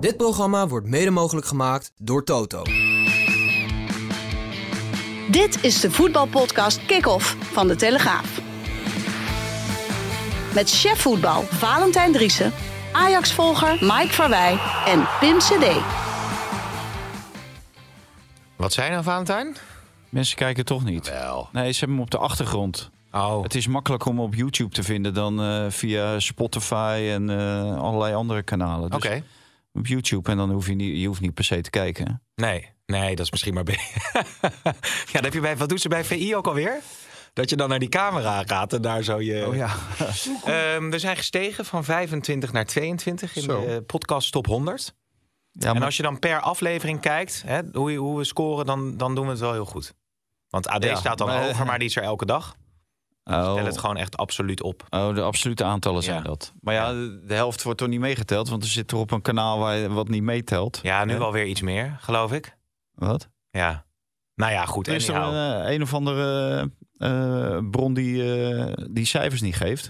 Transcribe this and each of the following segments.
Dit programma wordt mede mogelijk gemaakt door Toto. Dit is de voetbalpodcast Kick-Off van De Telegraaf. Met chef voetbal Valentijn Driessen, Ajax-volger Mike Verwij en Pim CD. Wat zijn nou, Valentijn? Mensen kijken toch niet. Wel. Nee, ze hebben hem op de achtergrond. Oh, Het is makkelijker om op YouTube te vinden dan eh, via Spotify en eh, allerlei andere kanalen. Dus oké. Op YouTube en dan hoef je niet, je hoeft niet per se te kijken. Nee, nee, dat is misschien maar... ja, dat heb je bij, wat doet ze bij VI ook alweer? Dat je dan naar die camera gaat en daar zo je... Oh ja. Ehm, we zijn gestegen van 25 naar 22 in Zo. de podcast top 100. ja En maar, als je dan per aflevering kijkt, hè, hoe, hoe we scoren, dan, dan doen we het wel heel goed. Want AD Ja, staat dan maar- hoger, maar die is er elke dag. Oh, Tel het gewoon echt absoluut op. oh, de absolute aantallen zijn Ja. dat. Maar ja, de, de helft wordt toch niet meegeteld, want er zit er op een kanaal waar je wat niet meetelt. Ja, nu Hè? wel weer iets meer, geloof ik. Wat? Ja. Nou ja, goed. Er is er een, eh, een of andere eh, bron die, eh, die cijfers niet geeft.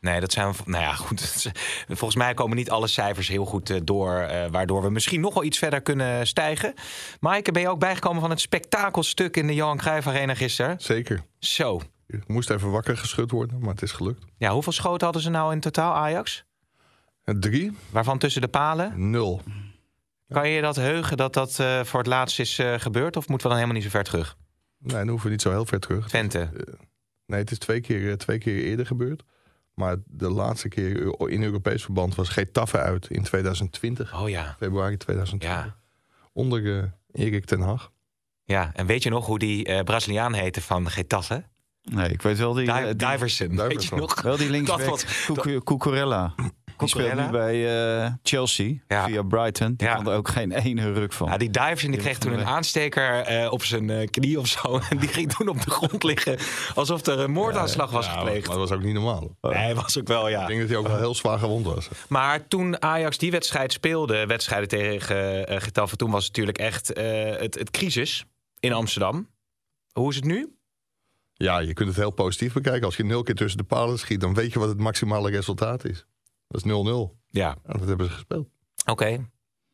Nee, dat zijn. Nou ja, goed. Volgens mij komen niet alle cijfers heel goed door. eh, waardoor we misschien nog wel iets verder kunnen stijgen. Maaike, ben je ook bijgekomen van het spektakelstuk in de Johan Cruijff Arena gisteren? Zeker. Zo. Moest even wakker geschud worden, maar het is gelukt. Ja, hoeveel schoten hadden ze nou in totaal, Ajax? Drie, Waarvan tussen de palen? nul. Kan je dat heugen dat dat eh, voor het laatst is eh, gebeurd? Of moeten we dan helemaal niet zo ver terug? Nee, dan hoeven we niet zo heel ver terug. Twente. Nee, het is twee keer, eh, twee keer eerder gebeurd. Maar de laatste keer in Europees verband was Getafe uit in 2020. Oh ja. Februari 2020. Ja. Onder eh, Erik ten Hag. Ja, en weet je nog hoe die eh, Braziliaan heette van Getafe? Nee, ik weet wel die... Di- eh, die- Diverson. Weet je nog? Wel die linksback, Cucurella. Die speelt nu bij eh, Chelsea Ja. via Brighton. Die Ja. kan er ook geen ene ruk van. Ja, die Diverson die kreeg toen een aansteker eh, op zijn eh, knie of zo. En die ging toen op de grond liggen. Alsof er een moordaanslag was Ja, gepleegd. Maar dat was ook niet normaal. Nee, was ook wel, Ik ja. denk dat hij ook wel heel zwaar gewond was. Maar toen Ajax die wedstrijd speelde, wedstrijden tegen eh Getafe, toen was het natuurlijk echt eh, het, het crisis in Amsterdam. Hoe is het nu? Ja, je kunt het heel positief bekijken. Als je nul keer tussen de palen schiet, dan weet je wat het maximale resultaat is. Dat is 0-0. Ja, En dat hebben ze gespeeld. oké.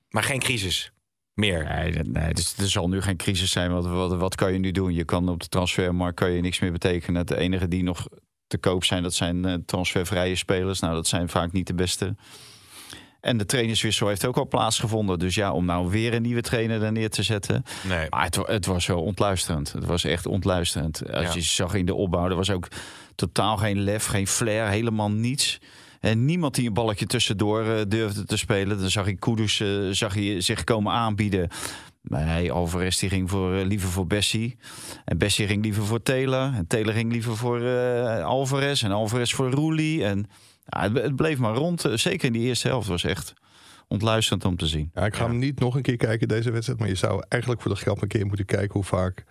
Maar geen crisis meer. Nee, dus er zal nu geen crisis zijn. Wat, wat, wat kan je nu doen? Je kan op de transfermarkt kan je niks meer betekenen. De enige die nog te koop zijn, dat zijn eh, transfervrije spelers. Nou, dat zijn vaak niet de beste. En de trainerswissel heeft ook al plaatsgevonden. Dus ja, om nou weer een nieuwe trainer neer te zetten. Nee. Maar het, het was wel ontluisterend. Het was echt ontluisterend. Als Ja. je zag in de opbouw, er was ook totaal geen lef, geen flair, helemaal niets. En niemand die een balletje tussendoor eh, durfde te spelen. Dan zag ik Kudus eh, zag je zich komen aanbieden. Nee, Alvarez die ging voor, eh, liever voor Bessie. En Bessie ging liever voor Taylor. En Taylor ging liever voor Alvarez. En Alvarez voor Roelie. En ja, het, bleef maar rond. Eh, Zeker in die eerste helft was echt ontluisterend om te zien. Ja, ik ga hem niet nog een keer kijken, deze wedstrijd. Maar je zou eigenlijk voor de grap een keer moeten kijken hoe vaak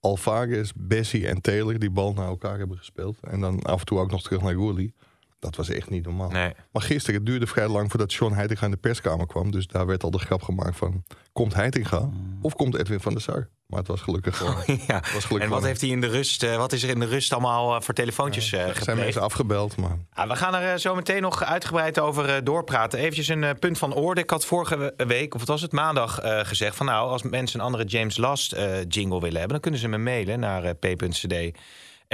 Alvarez, Bessie en Taylor die bal naar elkaar hebben gespeeld. En dan af en toe ook nog terug naar Roelie. Dat was echt niet normaal. Nee. Maar gisteren, het duurde vrij lang voordat Sean Heitinga in de perskamer kwam. Dus daar werd al de grap gemaakt van, komt Heitinga of komt Edwin van der Sar? Maar het was gelukkig gewoon... Ja. was gelukkig En wat, gewoon- heeft hij in de rust, eh, wat is er in de rust allemaal eh, voor telefoontjes eh Er zijn mensen afgebeld, maar Ja, we gaan er eh, zo meteen nog uitgebreid over eh, doorpraten. Eventjes een eh, punt van orde. Ik had vorige we- week, of wat was het, maandag eh, gezegd... van nou, als mensen een andere James Last eh, jingle willen hebben... dan kunnen ze me mailen naar eh, p.cd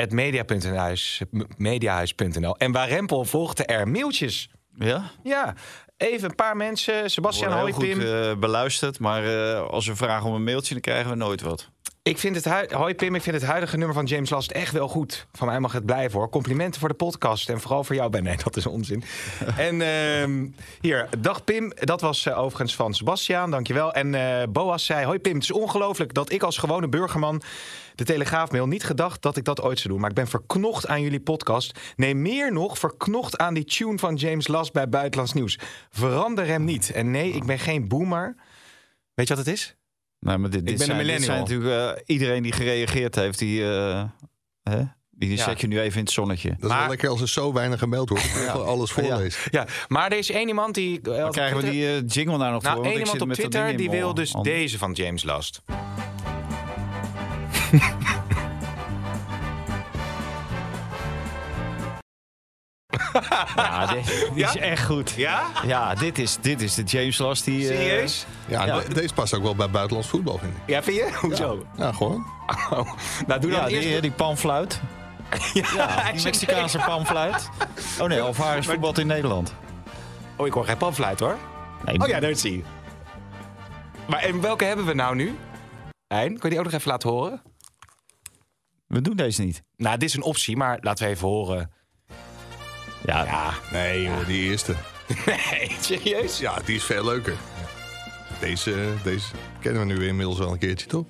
media.huis, mediahuis.nl. En waar Rempel volgden er mailtjes. Ja? Ja, even een paar mensen. Sebastian, hoi heel goed Pim. eh, beluisterd. Maar eh, als we vragen om een mailtje, dan krijgen we nooit wat. Ik vind het Hoi Pim, ik vind het huidige nummer van James Last echt wel goed. Van mij mag het blijven hoor. Complimenten voor de podcast en vooral voor jou, Ben. Nee, dat is onzin. en ehm, hier, dag Pim. Dat was eh, overigens van Sebastiaan, dankjewel. En Boas zei, hoi Pim, het is ongelooflijk dat ik als gewone burgerman de Telegraafmail niet gedacht dat ik dat ooit zou doen. Maar ik ben verknocht aan jullie podcast. Nee, meer nog, verknocht aan die tune van James Last bij Buitenlands Nieuws. Verander hem niet. En nee, ik ben geen boomer. Weet je wat het is? Nee, maar dit, dit, ben een zijn, dit zijn millennial. natuurlijk eh, iedereen die gereageerd heeft, die, eh, hè? die, Ja. zet je nu even in het zonnetje. Dat is Maar- wel lekker als er zo weinig gemeld wordt. Gewoon alles voorleest. Ja, maar er is één iemand die... Dan op krijgen we die jingle daar nog Nou, voor. ik iemand op Twitter die wil dus deze van James Last. Ja, dit, dit is echt goed. Ja? Ja, dit is, dit is de James Last die... eh, Serieus? Ja, Ja. de- deze past ook wel bij buitenlands voetbal, vind ik. Ja, vind je? Hoezo? Ja, gewoon. Oh. Nou, doe dan ja, die, eerst... die panfluit. Ja, die Mexicaanse panfluit. Oh nee, Alvarez voetbalt in Nederland. Oh, ik hoor geen panfluit hoor. Nee, Oh ja, daar zie je. Maar en welke hebben we nou nu? Hein, kun je die ook nog even laten horen? We doen deze niet. Nou, dit is een optie, maar laten we even horen. Ja, Ja. Nee, joh, die eerste. Nee, serieus? Ja, die is veel leuker. Deze, deze kennen we nu inmiddels wel een keertje, toch?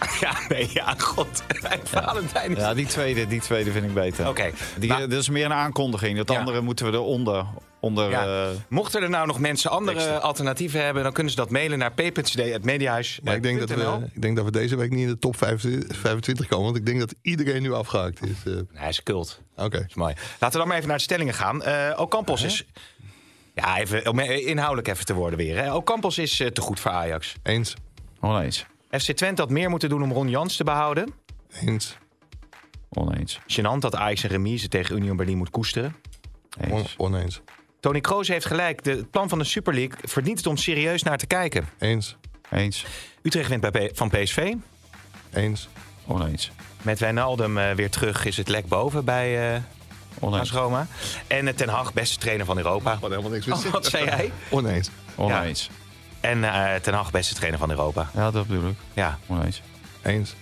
Ja, nee, ja, god. Valentijn is... ja die, tweede, die tweede vind ik beter. Oké. Die, Nou, dat is meer een aankondiging. Dat Ja. andere moeten we eronder. Onder, Ja. eh, Mochten er nou nog mensen andere teksten. alternatieven hebben, dan kunnen ze dat mailen naar p.cd.mediahuis. Maar ik denk, dat we, ik denk dat we deze week niet in de top 25 25 komen. Want ik denk dat iedereen nu afgehaakt is. eh. Nee, hij is cult. Oké. Dat is mooi. Laten we dan maar even naar de stellingen gaan. Eh Ocampos is... Ja, even, om inhoudelijk even te worden weer. Hè. Ocampos is eh, te goed voor Ajax. Eens. oneens. FC Twente had meer moeten doen om Ron Jans te behouden. Eens. Oneens. Gênant dat Ajax een remise tegen Union Berlin moet koesteren. On- Eens. oneens. Tony Kroos heeft gelijk. De, het plan van de Super League verdient het om serieus naar te kijken. Eens. Eens. Utrecht wint bij P- van PSV. Eens. Oneens. Met Wijnaldum eh, weer terug is het lek boven bij eh Oneens. Roma. En eh, Ten Hag, beste trainer van Europa. Wat helemaal niks Oh, wat zei jij? Oneens. Oneens. En eh, Ten Hag, beste trainer van Europa. Ja, dat bedoel ik. Ja. Oneens. Eens.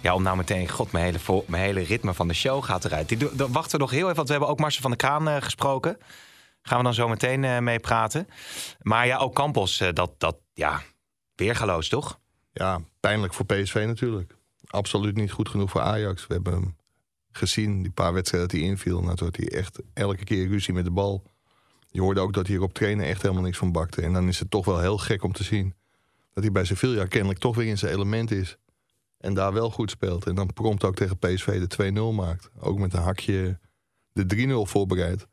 ja, om nou meteen... God, mijn hele, vo- mijn hele ritme van de show gaat eruit. Die, wachten we nog heel even, want we hebben ook Marcel van der Kraan eh, gesproken. Gaan we dan zo meteen eh, mee praten. Maar ja, ook Campos, eh, dat, dat, ja, weergaloos toch? Ja, pijnlijk voor PSV natuurlijk. Absoluut niet goed genoeg voor Ajax. We hebben hem gezien, die paar wedstrijden dat hij inviel. Nou, toen had hij echt elke keer ruzie met de bal. Je hoorde ook dat hij er op trainen echt helemaal niks van bakte. En dan is het toch wel heel gek om te zien... dat hij bij Sevilla kennelijk toch weer in zijn element is. En daar wel goed speelt. En dan prompt ook tegen PSV de 2-0 maakt. Ook met een hakje de 3-0 voorbereid.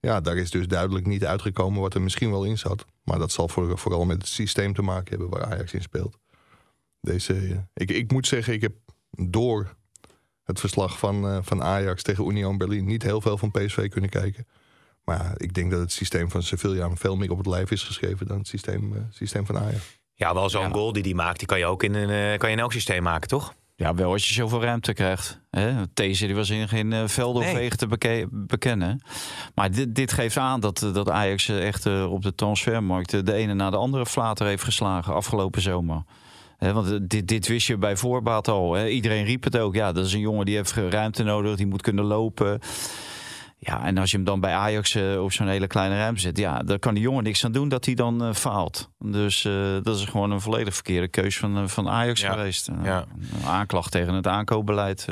Ja, daar is dus duidelijk niet uitgekomen wat er misschien wel in zat. Maar dat zal voor, vooral met het systeem te maken hebben waar Ajax in speelt. Deze, eh, ik, ik moet zeggen, ik heb door het verslag van, eh, van Ajax tegen Union Berlin niet heel veel van PSV kunnen kijken. Maar ja, ik denk dat het systeem van Sevilla veel meer op het lijf is geschreven dan het systeem, eh, systeem van Ajax. Ja, wel zo'n Ja. goal die die maakt, die kan je ook in, een, eh, kan je in elk systeem maken, toch? Ja, wel als je zoveel ruimte krijgt. Hè? Deze die was in geen eh, velden of Nee. wegen te beke- bekennen. Maar dit, dit geeft aan dat, dat Ajax echt op de transfermarkt de ene na de andere flater heeft geslagen afgelopen zomer. Hè, want dit, dit wist je bij voorbaat al. Hè? Iedereen riep het ook. Ja, dat is een jongen die heeft ruimte nodig, die moet kunnen lopen. Ja, en als je hem dan bij Ajax eh, op zo'n hele kleine ruimte zet, ja, daar kan die jongen niks aan doen dat hij dan eh, faalt. Dus eh, dat is gewoon een volledig verkeerde keus van, van Ajax Ja. geweest. Ja. Een aanklacht tegen het aankoopbeleid.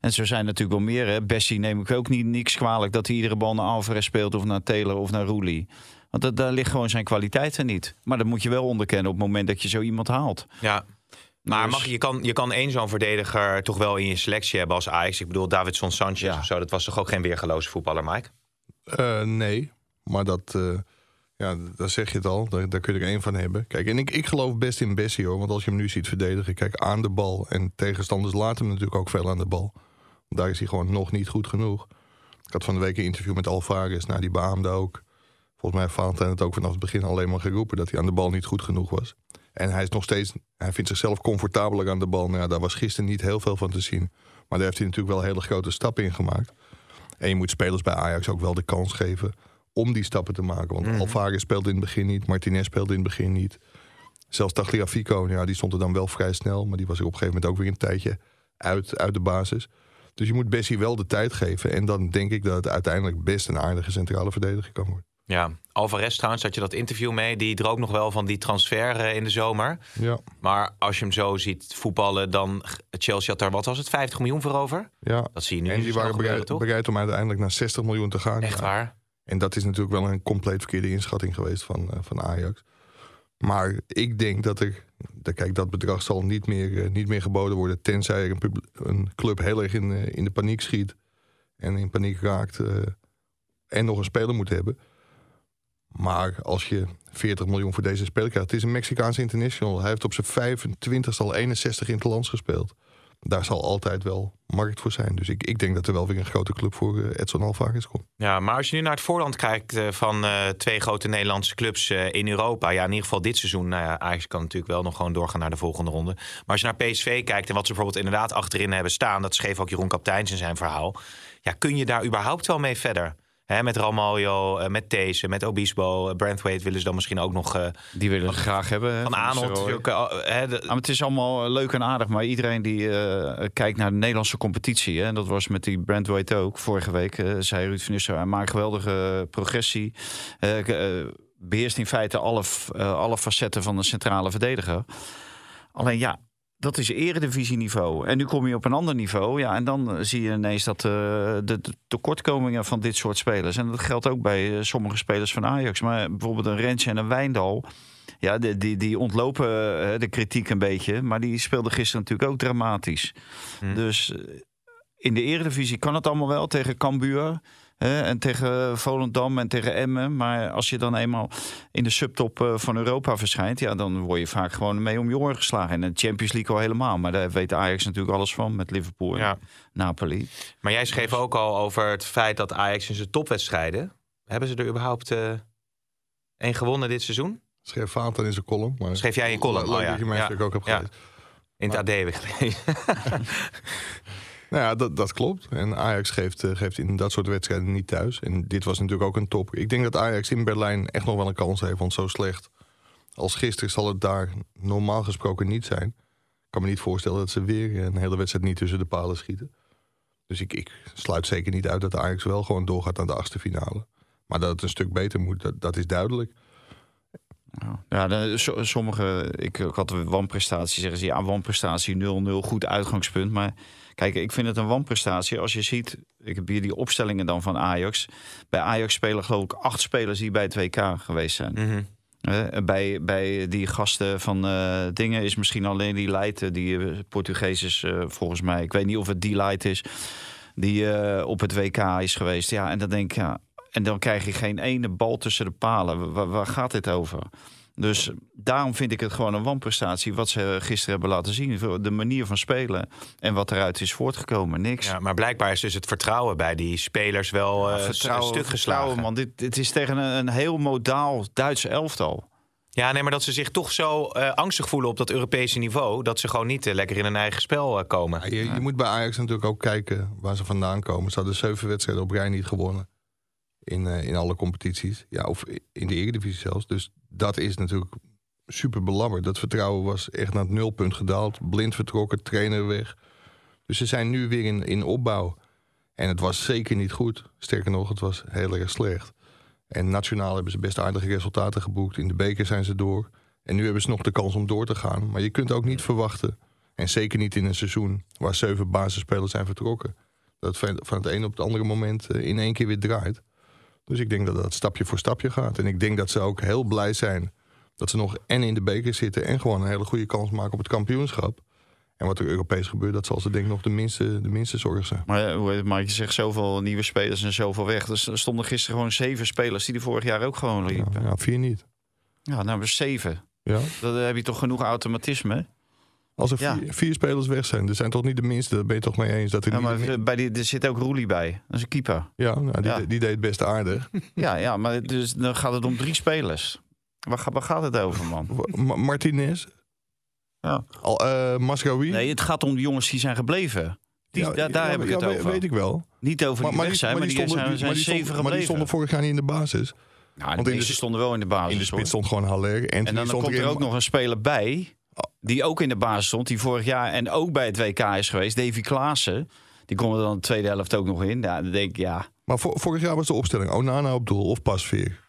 En zo zijn natuurlijk wel meer. Hè. Bessie neem ik ook niet niks kwalijk dat hij iedere bal naar Alvarez speelt of naar Taylor of naar Roelie. Want dat, daar ligt gewoon zijn kwaliteiten niet. Maar dat moet je wel onderkennen op het moment dat je zo iemand haalt. Ja. Maar Dus- mag, je, kan, je kan één zo'n verdediger toch wel in je selectie hebben als Ajax. Ik bedoel, Davidson Sanchez Ja. of zo. Dat was toch ook geen weergeloze voetballer, Mike? Eh, nee, maar dat, eh, ja, daar zeg je het al. Daar, daar kun je er één van hebben. Kijk, en ik, ik geloof best in Bessie hoor. Want als je hem nu ziet verdedigen, kijk aan de bal. En tegenstanders laten hem natuurlijk ook veel aan de bal. Daar is hij gewoon nog niet goed genoeg. Ik had van de week een interview met Alvarez. Nou, die beaamde ook. Volgens mij heeft Valentijn het ook vanaf het begin alleen maar geroepen... dat hij aan de bal niet goed genoeg was. En hij is nog steeds... Hij vindt zichzelf comfortabeler aan de bal. Nou daar was gisteren niet heel veel van te zien. Maar daar heeft hij natuurlijk wel hele grote stappen in gemaakt. En je moet spelers bij Ajax ook wel de kans geven om die stappen te maken. Want Alvarez speelde in het begin niet, Martinez speelde in het begin niet. Zelfs Tagliafico, ja, die stond er dan wel vrij snel. Maar die was er op een gegeven moment ook weer een tijdje uit, uit de basis. Dus je moet Bessie wel de tijd geven. En dan denk ik dat het uiteindelijk best een aardige centrale verdediger kan worden. Ja, Alvarez trouwens, had je dat interview mee. Die droomt nog wel van die transfer eh, in de zomer. Ja, Maar als je hem zo ziet voetballen, dan... Chelsea had daar, wat was het, 50 miljoen voor over? ja. Dat zie je nu En die waren bereid, om uiteindelijk naar 60 miljoen te gaan. Echt Ja. waar? En dat is natuurlijk wel een compleet verkeerde inschatting geweest van, eh, van Ajax. Maar ik denk dat er. Kijk, dat bedrag zal niet meer, eh, niet meer geboden worden. Tenzij er een, club heel erg in, in de paniek schiet. En in paniek raakt. en nog een speler moet hebben. Maar als je 40 miljoen voor deze speler krijgt. Het is een Mexicaanse international. Hij heeft op zijn 25 al 61 in het land gespeeld. Daar zal altijd wel markt voor zijn. Dus ik, ik denk dat er wel weer een grote club voor eh, Edson Alvarez komt. Ja, maar als je nu naar het voorland kijkt eh, van eh, twee grote Nederlandse clubs in Europa. Ja, in ieder geval dit seizoen. Nou ja, Ajax kan natuurlijk wel nog gewoon doorgaan naar de volgende ronde. Maar als je naar PSV kijkt en wat ze bijvoorbeeld inderdaad achterin hebben staan. Dat schreef ook Jeroen Kapteins in zijn verhaal. Ja, kun je daar überhaupt wel mee verder? Hè, met Ramaljo, eh, met These, met Obispo, eh, Brandwaite willen ze dan misschien ook nog... eh, Die willen het graag hebben. hè, van Arnold. Eh, hè, de- maar het is allemaal leuk en aardig, maar iedereen die kijkt naar de Nederlandse competitie, hè, en dat was met die Brandweight ook vorige week, zei Ruud van Nistelrooy, maakt geweldige progressie, eh, eh, beheerst in feite alle, alle facetten van de centrale verdediger. Alleen ja, dat is eredivisieniveau. En nu kom je op een ander niveau. Ja, en dan eh, zie je ineens dat eh, de, de tekortkomingen van dit soort spelers. En dat geldt ook bij eh, sommige spelers van Ajax. Maar bijvoorbeeld een Rensje en een Wijndal. Ja, die, die, die ontlopen de kritiek een beetje. Maar die speelde gisteren natuurlijk ook dramatisch. Hm. Dus in de eredivisie kan het allemaal wel tegen Cambuur. Hè, en tegen Volendam en tegen Emmen. Maar als je dan eenmaal in de subtop eh, van Europa verschijnt... Ja, dan word je vaak gewoon mee om je oren geslagen. En de Champions League al helemaal. Maar daar weet Ajax natuurlijk alles van met Liverpool en ja. Napoli. Maar jij schreef ook al over het feit dat Ajax in zijn topwedstrijden... Hebben ze er überhaupt eh één gewonnen dit seizoen? Schreef Vaanten in zijn column. Maar Schreef jij in je column? Leuk Oh, ja. dat je mijn Ja. stuk ook hebt Ja. gelezen. In het AD heb ik gelezen. Nou ja, dat, dat klopt. En Ajax geeft, eh, geeft in dat soort wedstrijden niet thuis. En dit was natuurlijk ook een top. Ik denk dat Ajax in Berlijn echt nog wel een kans heeft. Want zo slecht als gisteren zal het daar normaal gesproken niet zijn. Ik kan me niet voorstellen dat ze weer een hele wedstrijd niet tussen de palen schieten. Dus ik, ik sluit zeker niet uit dat Ajax wel gewoon doorgaat naar de achtste finale. Maar dat het een stuk beter moet, dat, dat is duidelijk. Ja, de, so- sommige, ik, ik had wanprestatie, zeggen ze ja, wanprestatie 0-0, goed uitgangspunt. Maar kijk, ik vind het een wanprestatie als je ziet, ik heb hier die opstellingen dan van Ajax. Bij Ajax spelen geloof ik acht spelers die bij het WK geweest zijn. Eh, bij, bij die gasten van eh, dingen is misschien alleen die Leiden, die eh, Portugees is eh, volgens mij. Ik weet niet of het die Leid is, die op het WK is geweest. Ja, en dan denk ik, ja, en dan krijg je geen ene bal tussen de palen. Waar gaat dit over? Dus daarom vind ik het gewoon een wanprestatie wat ze gisteren hebben laten zien. De manier van spelen en wat eruit is voortgekomen. Niks. Ja, maar blijkbaar is dus het vertrouwen bij die spelers wel eh, een stuk geslagen. vertrouwen, man. Dit, dit is tegen een, een heel modaal Duits elftal. Ja, nee, maar dat ze zich toch zo eh, angstig voelen op dat Europese niveau... dat ze gewoon niet eh, lekker in hun eigen spel komen. Ja, je, je moet bij Ajax natuurlijk ook kijken waar ze vandaan komen. Ze hadden zeven wedstrijden op rij niet gewonnen. In, eh, in alle competities. Ja, of in de Eredivisie zelfs. Dus dat is natuurlijk super belabberd. Dat vertrouwen was echt naar het nulpunt gedaald. Blind vertrokken, trainer weg. Dus ze zijn nu weer in, in opbouw. En het was zeker niet goed. Sterker nog, het was heel erg slecht. En nationaal hebben ze best aardige resultaten geboekt. In de beker zijn ze door. En nu hebben ze nog de kans om door te gaan. Maar je kunt ook niet verwachten en zeker niet in een seizoen waar zeven basisspelers zijn vertrokken. Dat van van het ene op het andere moment eh, in één keer weer draait. Dus ik denk dat dat stapje voor stapje gaat. En ik denk dat ze ook heel blij zijn dat ze nog en in de beker zitten... en gewoon een hele goede kans maken op het kampioenschap. En wat er Europees gebeurt, dat zal ze denk ik nog de minste, de minste zorg zijn. Maar, eh, maar je zegt zoveel nieuwe spelers en zoveel weg. Dus er stonden gisteren gewoon zeven spelers die er vorig jaar ook gewoon liepen. ja, vier niet. Ja, nou, zeven. Ja. Dan heb je toch genoeg automatisme. Als er Ja. vier, vier spelers weg zijn, er zijn toch niet de minste, daar ben je toch mee eens. Dat er Ja, maar bij die, er zit ook Roelie bij. Dat is een keeper. ja, nou, die, Ja. die deed best aardig. Ja, ja maar dus, dan gaat het om drie spelers. Waar, ga- waar gaat het over, man? Ma- Martinez, Ja. al, Masraoui. Nee, het gaat om de jongens die zijn gebleven. Die, Ja, daar daar ja, heb ik het over. Weet ik wel. Niet over die weg zijn, maar, die, zijn, die- zijn maar die zeven stonden- maar die gebleven. stonden vorig jaar niet in de basis. Nou, Want in de- stonden wel in de basis. In de hoor. spits stond gewoon Haller. En, En dan, dan komt er ook nog een speler bij. Die ook in de basis stond. Die vorig jaar en ook bij het WK is geweest. Davy Klaassen. Die kon er dan de tweede helft ook nog in. Ja, dan denk ik, ja. Maar vor- vorig jaar was de opstelling Onana op doel of Pasveer.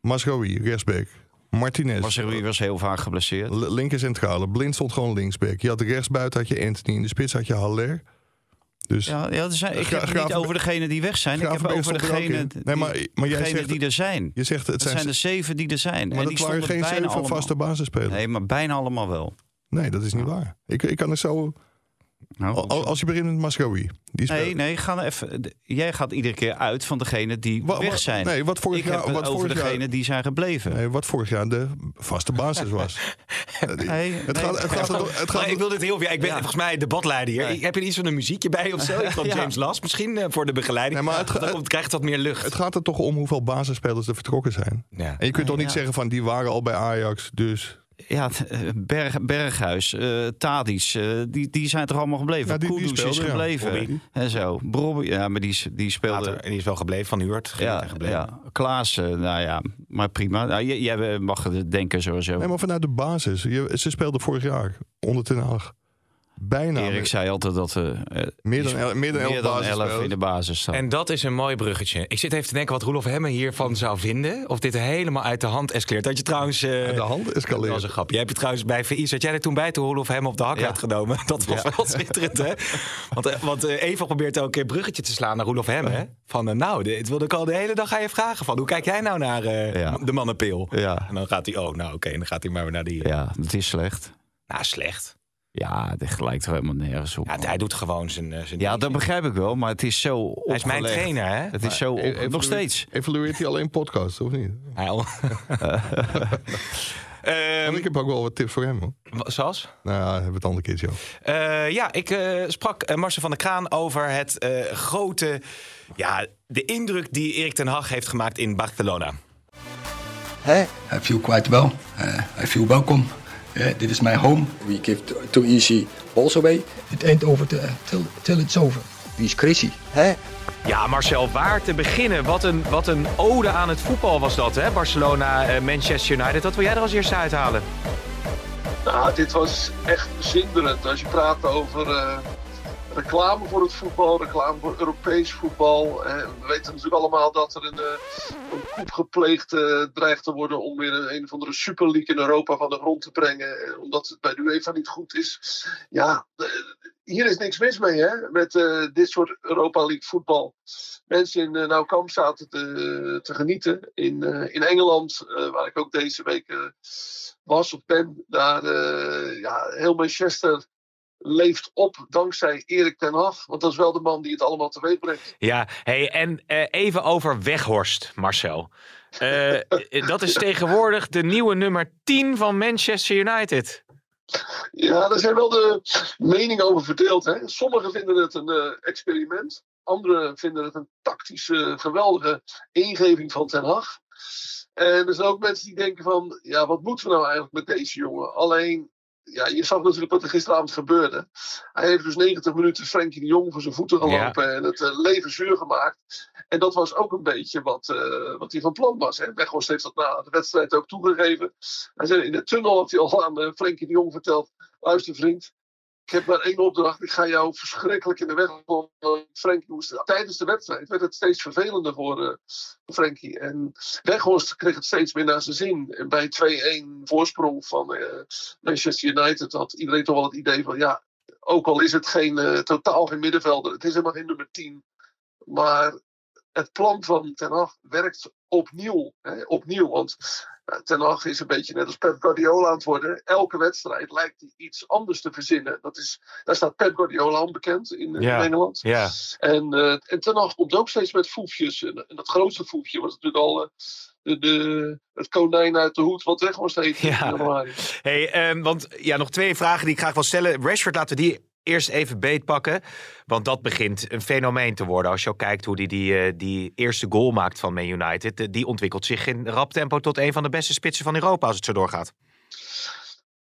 Masraoui, rechtsback. Martinez. Er was heel vaak geblesseerd. L- linker centrale. Blind stond gewoon linksback. Je had rechtsbuiten had je Anthony. In de spits had je Haller. Dus Ja, ja ik heb het niet over degenen die weg zijn. Ik heb over er die, Nee, maar- maar jij degenen zegt- die er zijn. je zegt het zijn, er zeven die er zijn. maar en dat die waren geen zeven allemaal. vaste basisspelers. Nee. Nee, maar bijna allemaal wel. dat is niet waar. Ik, ik kan er zo... Nou, al- Als je begint met Masraoui. Die nee, nee, ga nou even. Jij gaat iedere keer uit van degenen die Wa- wa- weg zijn. nee, wat vorig ik jaar- heb het wat over vorig jaar- degenen die zijn gebleven. Nee, wat vorig jaar de vaste basis was. Nee, het, nee, gaat, het, gaat, het gaat Maar ik wil dit heel veel. Ik ben Ja. volgens mij debatleider hier. Nee. Heb je iets van een muziekje bij of zo? Van Ja. James Last misschien eh, voor de begeleiding. Nee, maar het komt, krijgt het wat meer lucht. Het gaat er toch om hoeveel basisspelers er vertrokken zijn. ja. En je kunt toch niet ja. zeggen van die waren al bij Ajax, dus... Ja, eh, Berg, Berghuis, eh Tadis, eh, die, die zijn toch allemaal gebleven? Ja, die- die Kudus is speelde, ja. gebleven. En zo. Brobby, ja, maar die, is- die speelde... Later, en die is wel gebleven van Huurt. Ja, en gebleven. ja, Klaassen, nou ja, maar prima. Nou, jij, jij mag het denken sowieso. Nee, maar vanuit de basis. Je, ze speelden vorig jaar onder Ten Hag. Bijna. Erik zei altijd dat eh, eh, meer dan, el- meer dan elf meer dan elf in de basis staan. En dat is een mooi bruggetje. Ik zit even te denken wat Roelof Hemme hiervan zou vinden. Of dit helemaal uit de hand escaleert. Dat je trouwens... eh, de hand dat escaleert. was een grapje. Jij hebt je trouwens bij VI. Zat jij er toen bij toen Roelof Hemme op de hak Ja. werd genomen? Dat was Ja. wel schitterend, hè? Want, want eh, Eva probeert ook een bruggetje te slaan naar Roelof Hemme. hè? Van, nou, dit wilde ik al de hele dag aan je vragen. Van, hoe kijk jij nou naar eh, Ja. de mannenpil? Ja. En dan gaat hij, oh, nou oké. En dan gaat hij maar weer naar die... Ja, het is slecht. Nou, slecht. Ja, dit lijkt er helemaal nergens op. Ja, hij doet gewoon zijn... eh, zijn Ja, dat begrijp ik wel, maar het is zo Hij is mijn opgelegd. trainer, hè? Het is zo op, Evalueert- nog steeds. Evalueert hij alleen podcasts, of niet? Hij al- Ehm, ik heb ook wel wat tips voor hem, hoor. zoals? Nou ja, hebben we het andere keertje over. Eh, ja, ik eh, sprak eh, Marcel van der Kraan over het eh, grote... Ja, de indruk die Erik ten Hag heeft gemaakt in Barcelona. Hey, I feel quite well. Uh, I feel Yeah, this is my home. We give too, too easy balls away. It ain't over till, till, till it's over. Wie is crazy? Hè? Ja, Marcel, waar te beginnen? Wat een, wat een ode aan het voetbal was dat, hè? Barcelona, eh, Manchester United. Wat wil jij er als eerste uithalen? Nou, dit was echt zinderend. Als je praat over eh, reclame voor het voetbal, reclame voor Europees voetbal. Eh, we weten natuurlijk allemaal dat er een, eh een coup gepleegd eh, dreigt te worden om weer een, of andere Super League in Europa van de grond te brengen. eh, omdat het bij de UEFA niet goed is. Ja, hier is niks mis mee, hè? Met dit soort Europa League voetbal. Mensen in uh, Kamp zaten te, te genieten. In, in Engeland, waar ik ook deze week was of ben, daar ja, heel Manchester leeft op dankzij Erik ten Hag. Want dat is wel de man die het allemaal teweeg brengt. Ja, hey, en eh, even over Weghorst, Marcel. Eh, dat is tegenwoordig de nieuwe nummer 10 van Manchester United. Ja, daar zijn wel de meningen over verdeeld. Hè? Sommigen vinden het een uh, experiment. Anderen vinden het een tactische, geweldige ingeving van Ten Hag. En er zijn ook mensen die denken van, ja, wat moeten we nou eigenlijk met deze jongen? Alleen, ja, je zag natuurlijk wat er gisteravond gebeurde. Hij heeft dus 90 minuten Frenkie de Jong voor zijn voeten gelopen ja. en het uh, leven zuur gemaakt. En dat was ook een beetje wat, uh, wat hij van plan was. Hè? Weghorst heeft dat na de wedstrijd ook toegegeven. Hij zei in de tunnel had hij al aan uh, Frenkie de Jong verteld. Luister vriend, ik heb maar één opdracht. Ik ga jou verschrikkelijk in de weg vallen. Frenkie moest tijdens de wedstrijd werd het steeds vervelender voor uh, Frenkie. En Weghorst kreeg het steeds meer naar zijn zin. En bij 2-1 voorsprong van uh, Manchester United had iedereen toch wel het idee van ja, ook al is het geen, uh, totaal geen middenvelder, het is helemaal geen nummer 10. Maar het plan van Ten Hag werkt opnieuw. Hè, opnieuw, want Ten Hag is een beetje net als Pep Guardiola aan het worden. Elke wedstrijd lijkt hij iets anders te verzinnen. Dat is, daar staat Pep Guardiola aan bekend in, in Engeland. Ja. En, uh, en Ten Hag komt ook steeds met foefjes. En, en dat grootste foefje was natuurlijk al uh, de, de, het konijn uit de hoed wat weg was heet in ja. Hey, um, want ja, nog twee vragen die ik graag wil stellen. Rashford, laten we die eerst even beetpakken. Want dat begint een fenomeen te worden. Als je kijkt hoe hij die, die, uh, die eerste goal maakt van Man United. Die ontwikkelt zich in rap tempo tot een van de beste spitsen van Europa als het zo doorgaat.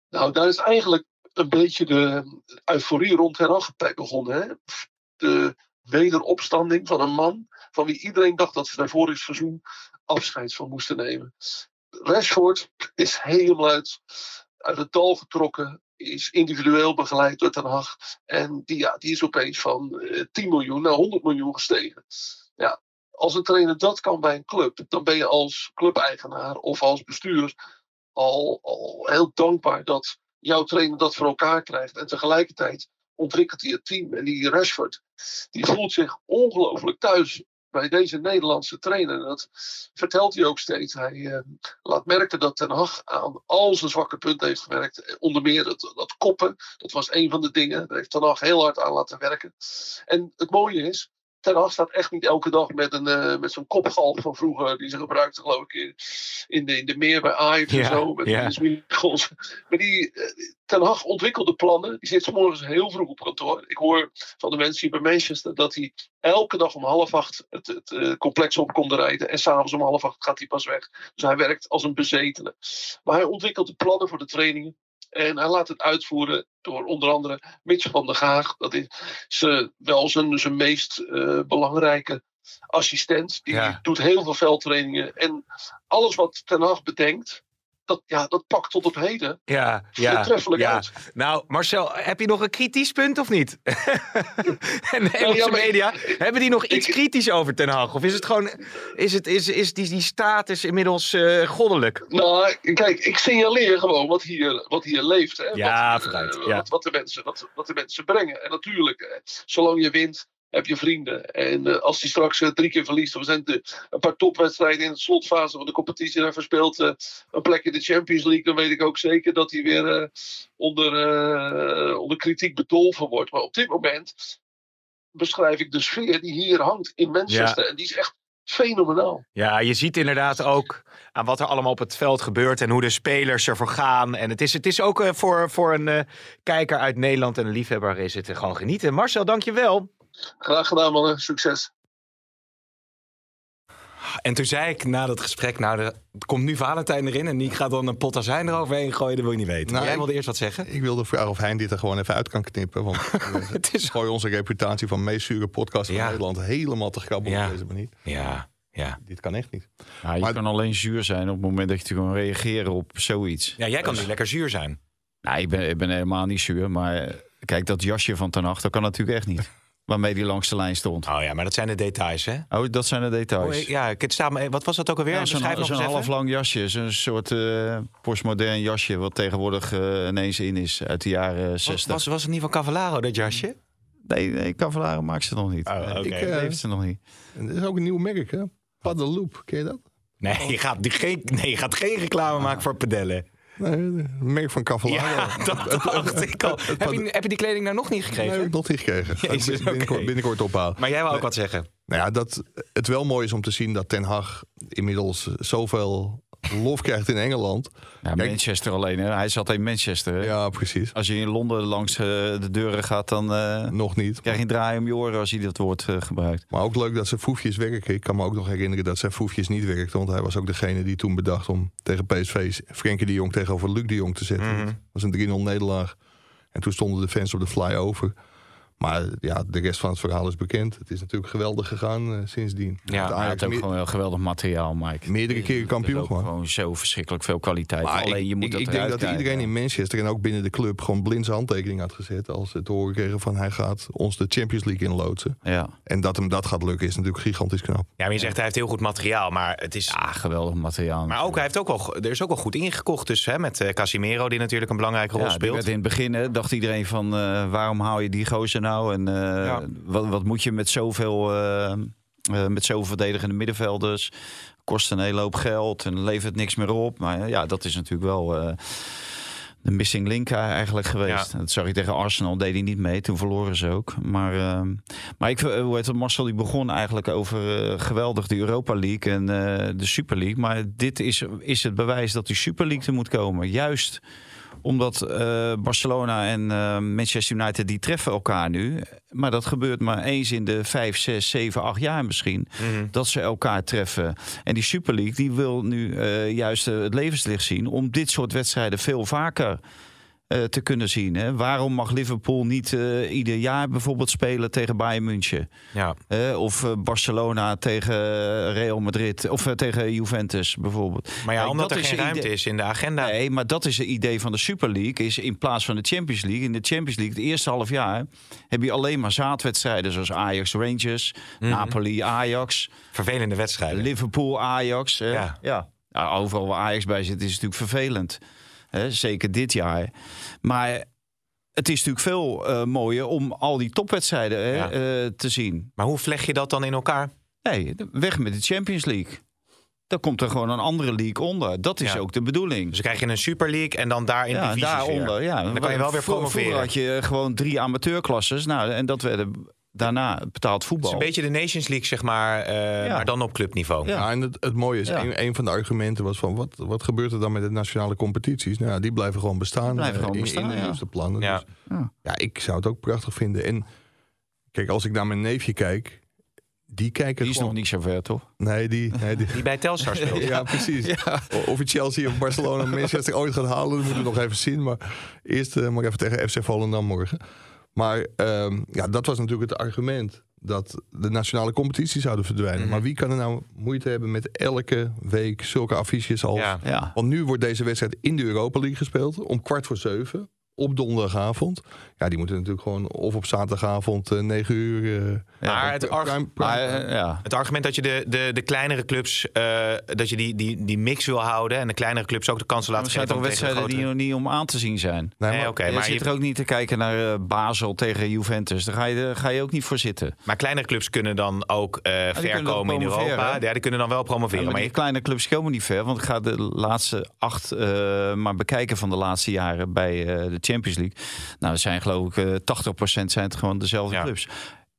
Nou, daar is eigenlijk een beetje de euforie rond Hag begonnen. Hè? De wederopstanding van een man van wie iedereen dacht dat ze daar vorig seizoen afscheid van moesten nemen. Rashford is helemaal uit, uit het dal getrokken. Is individueel begeleid door Ten Hag. En die, ja, die is opeens van eh, 10 miljoen naar 100 miljoen gestegen. Ja, als een trainer dat kan bij een club, dan ben je als clubeigenaar of als bestuur al, al heel dankbaar dat jouw trainer dat voor elkaar krijgt. En tegelijkertijd ontwikkelt hij het team. En die Rashford, die voelt zich ongelooflijk thuis bij deze Nederlandse trainer. Dat vertelt hij ook steeds. Hij eh, laat merken dat Ten Hag aan al zijn zwakke punten heeft gewerkt. Onder meer dat, dat koppen, dat was een van de dingen. Daar heeft Ten Hag heel hard aan laten werken. En het mooie is, Ten Hag staat echt niet elke dag met, een, uh, met zo'n kopgalf van vroeger. Die ze gebruikte geloof ik in, in, de, in de meer bij Ajax en zo. Met die goals. Maar die, eh, Ten Hag ontwikkelde plannen. Die zit 's morgens heel vroeg op kantoor. Ik hoor van de mensen hier bij Manchester dat hij elke dag om half acht het, het eh, complex op komt rijden. En s'avonds om half acht gaat hij pas weg. Dus hij werkt als een bezetene. Maar hij ontwikkelt de plannen voor de trainingen. En hij laat het uitvoeren door onder andere Mitch van der Gaag. Dat is ze, wel zijn, zijn meest eh, belangrijke assistent. Die Ja. doet heel veel veldtrainingen. En alles wat Ten Hag bedenkt, dat, ja, dat pakt tot op heden Ja, ja, voortreffelijk ja. uit. Nou, Marcel, heb je nog een kritisch punt of niet? en de Engelse ja, maar- media, hebben die nog iets kritisch over Ten Hag? Of is het gewoon, is, het, is, is die, die status inmiddels eh, goddelijk? Nou, kijk, ik signaleer gewoon wat hier, wat hier leeft. Hè? Ja, wat. Wat, wat, de mensen, wat, wat de mensen brengen. En natuurlijk, eh, zolang je wint, heb je vrienden. En eh, als hij straks eh, drie keer verliest, of zijn de, een paar topwedstrijden in de slotfase van de competitie en hij verspeelt eh, een plek in de Champions League, dan weet ik ook zeker dat hij weer eh, onder, eh, onder kritiek bedolven wordt. Maar op dit moment beschrijf ik de sfeer die hier hangt in Manchester. En die is echt fenomenaal. Ja, je ziet inderdaad ook aan wat er allemaal op het veld gebeurt en hoe de spelers ervoor gaan. En het is, het is ook eh, voor, voor een eh, kijker uit Nederland en een liefhebber is het eh, gewoon genieten. Marcel, dankjewel. Graag gedaan, mannen. Succes. En toen zei ik na dat gesprek, nou, er komt nu Valentijn erin en Niek gaat dan een pot azijn eroverheen gooien, dat wil je niet weten. Nou, Jij wilde eerst wat zeggen? Ik wilde vragen of hij dit er gewoon even uit kan knippen. Want het is gooi onze reputatie van meest zure podcast van Ja. Nederland helemaal te grabbel Ja. op deze manier. Ja, ja. Dit kan echt niet. Ja, je Maar- kan alleen zuur zijn op het moment dat je kan reageren op zoiets. Ja, jij kan nu lekker zuur zijn. Nou, ik ben, ik ben helemaal niet zuur. Maar eh, kijk, dat jasje van Ten dat kan natuurlijk echt niet. Waarmee die langs de lijn stond. Oh ja, maar dat zijn de details, hè? Oh, dat zijn de details. Oh, ja, ik- het staat me, wat was dat ook alweer? Ja, zo'n nog zo'n half lang jasje. Zo'n soort eh, postmodern jasje. Wat tegenwoordig eh, ineens in is. Uit de jaren Was, 60. was, was het niet van Cavallaro, dat jasje? Nee, nee Cavallaro maakt ze nog niet. Oh. Ik eh, heeft ze nog niet. En dit is ook een nieuw merk, hè? Ken je dat? Nee, je gaat, die geen, nee, je gaat geen reclame maken voor pedellen. Nee, merk van Cavallaro. Ja, dat dacht ik al. Heb je, heb je die kleding nou nog niet Nee, gekregen? heb ik nog niet gekregen. Ik binnenkort, oké. binnenkort ophalen. Maar jij wou ook wat zeggen. Nou ja, dat het wel mooi is om te zien dat Ten Hag inmiddels zoveel lof krijgt in Engeland. Ja, Kijk- Manchester alleen. Hè. Hij zat in Manchester. hè. Ja, precies. Als je in Londen langs eh, de deuren gaat, dan eh, Nog niet. krijg je een draai om je oren als hij dat woord eh, gebruikt. Maar ook leuk dat zijn foefjes werken. Ik kan me ook nog herinneren dat zijn foefjes niet werkten. Want hij was ook degene die toen bedacht om tegen PSV Frenkie de Jong tegenover Luc de Jong te zetten. Mhm. Dat was een 3-0 nederlaag. En toen stonden de fans op de fly over. Maar ja, de rest van het verhaal is bekend. Het is natuurlijk geweldig gegaan eh, sindsdien. Ja, Het Hij had ook gewoon wel geweldig materiaal, Mike. meerdere keren Er kampioen gewoon. Gewoon zo verschrikkelijk veel kwaliteit. Maar Alleen ik, je moet ik, dat ik denk dat iedereen in Manchester en ook binnen de club gewoon blind zijn handtekening had gezet. Als ze te horen kregen van hij gaat ons de Champions League inloodsen. Ja. En dat hem dat gaat lukken is natuurlijk gigantisch knap. Ja, maar je zegt hij heeft heel goed materiaal, maar het is... ja, geweldig materiaal. Maar ook, hij heeft ook wel, er is ook wel goed ingekocht dus, hè, met eh, Casimiro, die natuurlijk een belangrijke rol Ja, speelt. in het begin hè, dacht iedereen van eh, waarom hou je die gozer nou? En eh, wat, wat moet je met zoveel, eh, eh, met zoveel verdedigende middenvelders? Kost een hele hoop geld en levert niks meer op. Maar ja, dat is natuurlijk wel de missing link eigenlijk geweest. Dat zag je tegen Arsenal, deed hij niet mee. Toen verloren ze ook. Maar, eh, maar ik, hoe heet het, Marcel die begon eigenlijk over geweldig de Europa League en de Super League. Maar dit is, is het bewijs dat die Super League er moet komen. Juist omdat eh, Barcelona en eh, Manchester United die treffen elkaar nu. Maar dat gebeurt maar eens in de vijf, zes, zeven, acht jaar misschien. Dat ze elkaar treffen. En die Super League die wil nu eh, juist het levenslicht zien om dit soort wedstrijden veel vaker eh, te kunnen zien. Hè? Waarom mag Liverpool niet eh, ieder jaar bijvoorbeeld spelen tegen Bayern München? Ja. Hè? Of eh, Barcelona tegen Real Madrid. Of eh, tegen Juventus bijvoorbeeld. Maar ja, Kijk, omdat dat er geen een ruimte idee- is in de agenda. Nee, maar dat is het idee van de Super League. Is in plaats van de Champions League. In de Champions League, het eerste half jaar. heb je alleen maar zaadwedstrijden. Zoals Ajax Rangers. Mhm. Napoli Ajax. Vervelende wedstrijden. Liverpool Ajax. Ja. Ja. Ja, overal waar Ajax bij zit is het natuurlijk vervelend. Hè, zeker dit jaar. Maar het is natuurlijk veel eh, mooier om al die topwedstrijden hè, Ja. eh, te zien. Maar hoe vleg je dat dan in elkaar? Nee, weg met de Champions League. Dan komt er gewoon een andere league onder. Dat is Ja. ook de bedoeling. Dus dan krijg je een Super League en dan daar in ja, divisies daaronder. weer. Ja. Dan kan je wel weer promoveren. Vroeger had je gewoon drie amateurklasses. Nou, en dat werden daarna betaald Het is voetbal. een beetje de Nations League, zeg maar, eh, maar dan op clubniveau. Ja. Ja, en het, het mooie is, Ja. een, een van de argumenten was van... Wat, wat gebeurt er dan met de nationale competities? Nou ja, die blijven gewoon bestaan. blijven eh, gewoon in, bestaan, in de nieuwste plannen. Ja. Dus, Ja. ja, ik zou het ook prachtig vinden. En kijk, als ik naar mijn neefje kijk... Die kijken Die is gewoon... nog niet zo ver, toch? Nee, die... Nee, die... Die bij Telstar speelt. Ja, precies. Of je Chelsea of Barcelona of Manchester ooit gaat halen, dat moeten we nog even zien. Maar eerst eh, maar even tegen FC Volendam morgen. Maar ehm, ja, dat was natuurlijk het argument dat de nationale competitie zouden verdwijnen. Mhm. Maar wie kan er nou moeite hebben met elke week zulke affiches als... Ja. Ja. Want nu wordt deze wedstrijd in de Europa League gespeeld om kwart voor zeven. Op donderdagavond. Ja, die moeten natuurlijk gewoon of op zaterdagavond eh, 9 uur. eh, Maar het, arg- prime- prime- Maar, eh, ja. het argument dat je de, de, de kleinere clubs, eh, dat je die, die, die mix wil houden en de kleinere clubs ook de kans Maar laten er zijn geven toch wedstrijden die nog niet om aan te zien zijn? Nee, Nee, maar- oké, je maar, zit je- er ook niet te kijken naar Basel tegen Juventus. Daar ga je, ga je ook niet voor zitten. maar kleinere clubs kunnen dan ook eh ver komen in Europa. hè? Ja, die kunnen dan wel Ja, promoveren. maar maar je- kleine clubs komen niet ver. Want ik ga de laatste acht eh, maar bekijken van de laatste jaren bij eh, de Champions League. Nou, er zijn geloof ik eh 80% zijn het gewoon dezelfde Ja. clubs.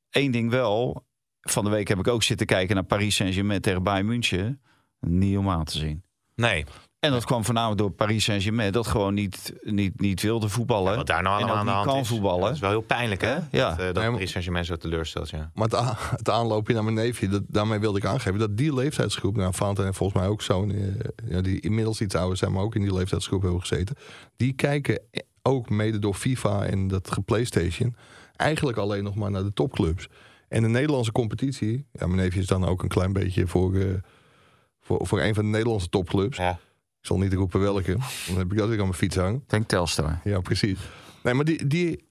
Eén ding wel. Van de week heb ik ook zitten kijken naar Paris Saint-Germain tegen Bayern München. Niet om aan te zien. nee, En dat kwam voornamelijk door Paris Saint-Germain. Dat gewoon niet, niet, niet wilde voetballen. wat daar nou allemaal aan de hand kan is. voetballen. Dat is wel heel pijnlijk, hè? Ja. Dat, dat Nee, maar- Paris Saint-Germain zo teleurstelt, ja. Maar het, aanloopje naar mijn neefje, dat, daarmee wilde ik aangeven dat die leeftijdsgroep, nou Valentijn en volgens mij ook zo'n, eh, ja, die inmiddels iets ouder zijn, maar ook in die leeftijdsgroep hebben gezeten, die kijken ook mede door FIFA en dat PlayStation eigenlijk alleen nog maar naar de topclubs. En de Nederlandse competitie, ja, mijn neefje is dan ook een klein beetje voor, eh, voor, voor een van de Nederlandse topclubs. Ja. Ik zal niet roepen welke, dan heb ik dat weer aan mijn fiets hangen. Ik denk Telstar. Ja, precies. Nee, maar die, die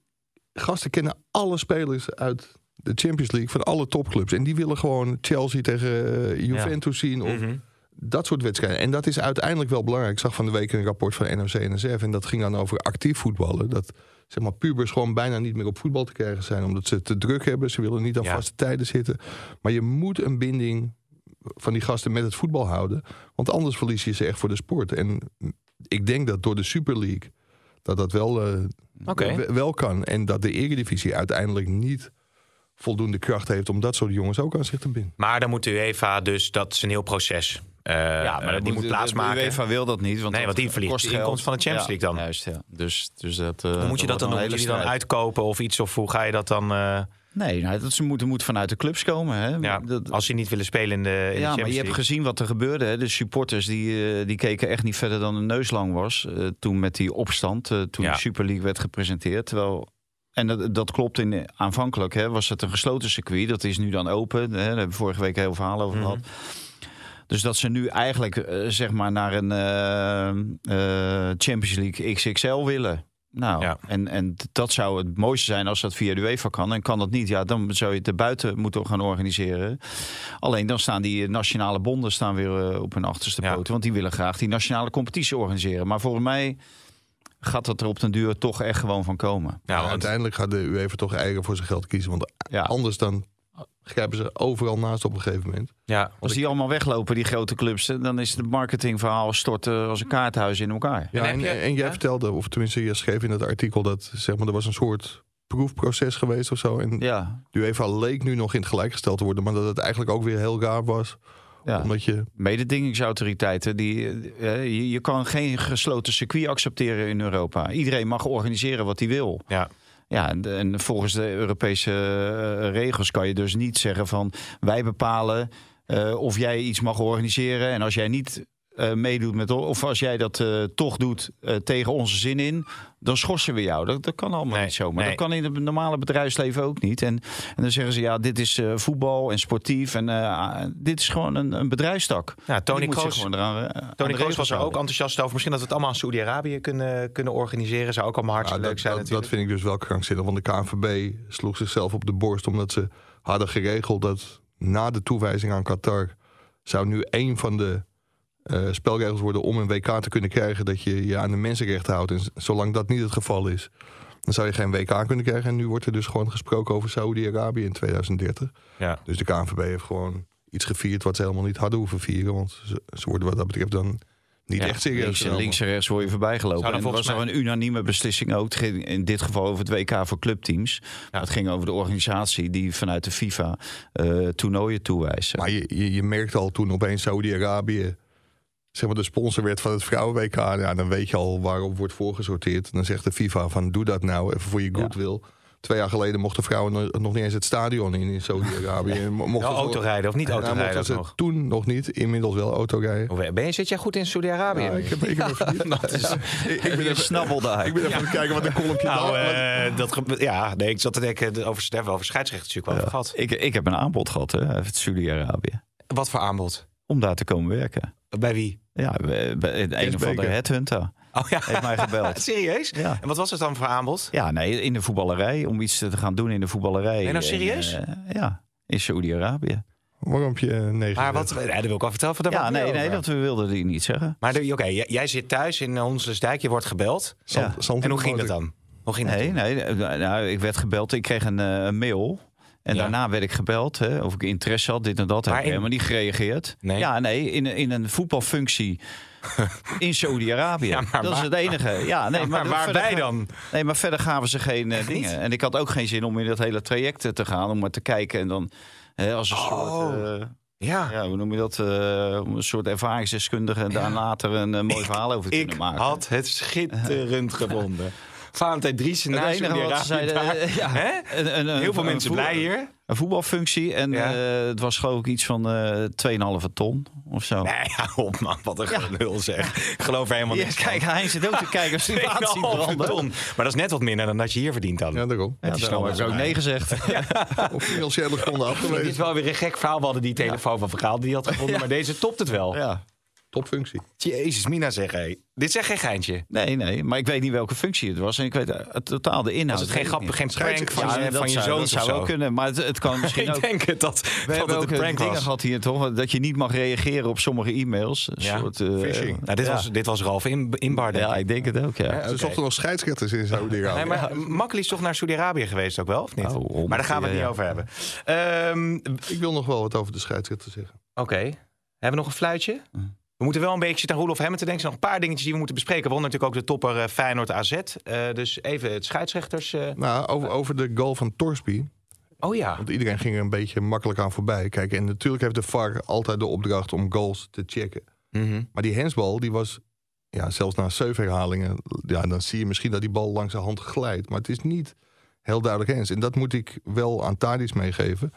gasten kennen alle spelers uit de Champions League van alle topclubs. En die willen gewoon Chelsea tegen eh, Juventus zien. Of Mhm. Dat soort wedstrijden. En dat is uiteindelijk wel belangrijk. Ik zag van de week een rapport van NOC-NSF. En dat ging dan over actief voetballen. Dat zeg maar, pubers gewoon bijna niet meer op voetbal te krijgen zijn. Omdat ze te druk hebben. Ze willen niet aan Ja. vaste tijden zitten. Maar je moet een binding van die gasten met het voetbal houden. Want anders verlies je ze echt voor de sport. En ik denk dat door de Super League... dat dat wel, eh, wel kan. En dat de Eredivisie uiteindelijk niet voldoende kracht heeft... om dat soort jongens ook aan zich te binden. Maar dan moet de UEFA dus, dat is een heel proces. Eh, Ja, eh, die moet plaatsmaken. De UEFA wil dat niet. Want Nee, dat want die verliest de inkomst van de Champions League dan. Juist, ja. Dus, dus dat, eh, Hoe moet je dat dan doen? Moet je dan uitkopen of iets? Of hoe ga je dat dan... Nee, nou, dat ze moeten moet vanuit de clubs komen. Hè. ja, Dat- als ze niet willen spelen in de, in de ja, Champions maar je hebt gezien wat er gebeurde. Hè. De supporters die, die keken echt niet verder dan een neus lang was. eh, toen met die opstand, toen Ja. de Super League werd gepresenteerd. Terwijl, en dat, dat klopt in, aanvankelijk. Hè, was het een gesloten circuit. Dat is nu dan open. Hè. Daar hebben we vorige week heel verhaal over Mhm. gehad. Dus dat ze nu eigenlijk eh, zeg maar naar een eh, eh, Champions League XXL willen. Nou, Ja. en, en dat zou het mooiste zijn als dat via de UEFA kan. En kan dat niet, ja, dan zou je het erbuiten moeten gaan organiseren. Alleen dan staan die nationale bonden staan weer op hun achterste Ja. poten. Want die willen graag die nationale competitie organiseren. Maar volgens mij gaat dat er op den duur toch echt gewoon van komen. Ja, want- uiteindelijk gaat de UEFA toch eigen voor zijn geld kiezen. Want Ja. anders dan grijpen ze overal naast op een gegeven moment. ja, Als die allemaal weglopen, die grote clubs, dan is het marketingverhaal stort eh, als een kaarthuis in elkaar. Ja, en, je- en jij ja? vertelde, of tenminste je schreef in dat artikel... dat zeg maar, er was een soort proefproces geweest of zo. En Ja, de UEFA leek nu nog in het gelijk gesteld te worden... maar dat het eigenlijk ook weer heel raar was. ja. Omdat je... mededingingsautoriteiten. Die, eh, je, je kan geen gesloten circuit accepteren in Europa. Iedereen mag organiseren wat hij wil. ja. Ja, en, en volgens de Europese eh, regels kan je dus niet zeggen van wij bepalen eh, of jij iets mag organiseren. En als jij niet eh, meedoet met of als jij dat eh, toch doet eh, tegen onze zin in, dan schorsen we jou. Dat, dat kan allemaal niet zo. Maar nee. dat kan in het normale bedrijfsleven ook niet. En, en dan zeggen ze ja, dit is eh, voetbal en sportief en eh, dit is gewoon een, een bedrijfstak. Ja, Tony Kroos, gewoon eraan, aan Tony Kroos was er ook enthousiast over. Misschien dat we het allemaal aan Saoedi-Arabië kunnen, kunnen organiseren. Zou ook allemaal Ja, hartstikke dat, leuk zijn dat, vind ik dus wel krankzinnig. Want de KNVB sloeg zichzelf op de borst omdat ze hadden geregeld dat na de toewijzing aan Qatar zou nu één van de eh, spelregels worden om een WK te kunnen krijgen dat je je aan de mensenrechten houdt. En zolang dat niet het geval is, dan zou je geen WK kunnen krijgen. En nu wordt er dus gewoon gesproken over Saoedi-Arabië in 2030. Ja. Dus de KNVB heeft gewoon iets gevierd wat ze helemaal niet hadden hoeven vieren. Want ze, ze worden wat dat betreft dan niet Ja, echt serieus links, en links en rechts word je voorbij gelopen. Het was volgens nog een unanieme beslissing ook. Het ging in dit geval over het WK voor clubteams. Het ging over de organisatie die vanuit de FIFA eh toernooien toewijst. Maar je, je, je merkte al toen opeens Saudi-Arabië zeg maar de sponsor werd van het vrouwen-WK. Ja, dan weet je al waarop wordt voorgesorteerd. Dan zegt de FIFA van doe dat nou even voor je goodwill. Twee jaar geleden mochten vrouwen no- nog niet eens het stadion in in Saudi-Arabië. En mo- mochten Ja, ze- autorijden of niet Ja, autorijden ze nog. Toen nog niet, inmiddels wel autorijden. Ben je, zit jij goed in Saudi-Arabië? Ja, ik heb, ik heb even verdiept. dat is, ik, ik ben even, snabbel daar. ik ben even aan het kijken wat een kolompje nou, daar... eh, dat ja, nee, ik zat te denken over, daar hebben we over wel over gehad. Ik, ik heb een aanbod gehad hè, uit Saudi-Arabië. Wat voor aanbod? Om daar te komen werken. Bij wie? Ja, een of andere headhunter. Oh ja. Heeft mij gebeld. Serieus? Ja. En wat was het dan voor aanbod? Ja, nee, in de voetballerij. Om iets te gaan doen in de voetballerij. je nou En, serieus? eh, ja, in heb je eh, negen? Maar wat, ja, dat wil ik al vertellen. Van Ja, nee, nee, dat wilde hij niet zeggen. Maar oké, jij, jij zit thuis in Honselsdijk, je wordt gebeld. Ja. En hoe ging dat dan? Hoe ging dat Nee, nee, eh, nou, ik werd gebeld. Ik kreeg een, eh, een mail. En Ja. daarna werd ik gebeld hè, of ik interesse had, dit en dat. Heb ik helemaal niet gereageerd. Nee. Ja, nee, in, in een voetbalfunctie in Saudi-Arabië. Ja, maar dat is het enige. Ja, nee, Ja, maar, maar waarbij dan? Nee, maar verder gaven ze geen eh, dingen. En ik had ook geen zin om in dat hele traject eh, te gaan, om maar te kijken en dan hè, als een Oh. soort. eh, Ja. ja, hoe noem je dat? een soort ervaringsdeskundige en daar later een mooi verhaal over te Ik kunnen maken. had het schitterend gevonden. Valentijn Driessen Het na enige wat ze Saudi-Arabië zeiden, daar. eh, ja, een- een- een- Heel veel een mensen blij hier. Een voetbalfunctie en Ja. eh, het was geloof ik iets van eh 2,5 ton of zo. Nee, hou op man, wat een gelul zeg. Ik geloof er helemaal Ja, niks kijk, hij zit ook te kijken als hij aan ziet 2,5 branden. ton. Maar dat is net wat minder dan dat je hier verdient dan. Ja, daarom. Ja, snel heb ik ook nee gezegd. Of financiële gronden Dit is afgewezen. wel weer een gek verhaal. We hadden die telefoon van Vergaal die had gevonden. Maar deze topt het wel. Ja. Topfunctie. Jezus, Mina zeg hé. Dit is echt geen geintje. Nee, nee, maar ik weet niet welke functie het was. En ik weet eh, totaal de inhoud. Was het geen grap, geen prank van, Ja, je, van je zou, zoon dat zou zo? wel kunnen. Maar het, het kan misschien ik ook... denk het dat, We dat hebben het ook een eh, prank dingen was. gehad hier toch? Dat je niet mag reageren op sommige e-mails. Een Ja, soort, eh, phishing. Nou, dit, ja. was, dit was Ralf in, Inbar, Ja, ik. denk het ook, ja. Ze zochten nog scheidsrechters in Saudi-Arabië. Nee, maar Makkeli is toch naar Saudi-Arabië geweest ook wel, of niet? Oh, maar daar gaan we het ja, niet ja. over hebben. Ehm, Ik wil nog wel wat over de scheidsrechter zeggen. Oké. Hebben we nog een fluitje? We moeten wel een beetje zitten aan Roelof Hamilton denken. Er zijn nog een paar dingetjes die we moeten bespreken. We natuurlijk ook de topper eh, Feyenoord AZ. Eh, dus even het scheidsrechters... eh, Nou, over, over de goal van Torsby. Oh ja. Want iedereen ging er een beetje makkelijk aan voorbij. Kijk, en natuurlijk heeft de VAR altijd de opdracht om goals te checken. Mhm. Maar die hensbal, die was... Ja, zelfs na zeven herhalingen... Ja, dan zie je misschien dat die bal langs de hand glijdt. Maar het is niet heel duidelijk hens. En dat moet ik wel aan Tadic meegeven.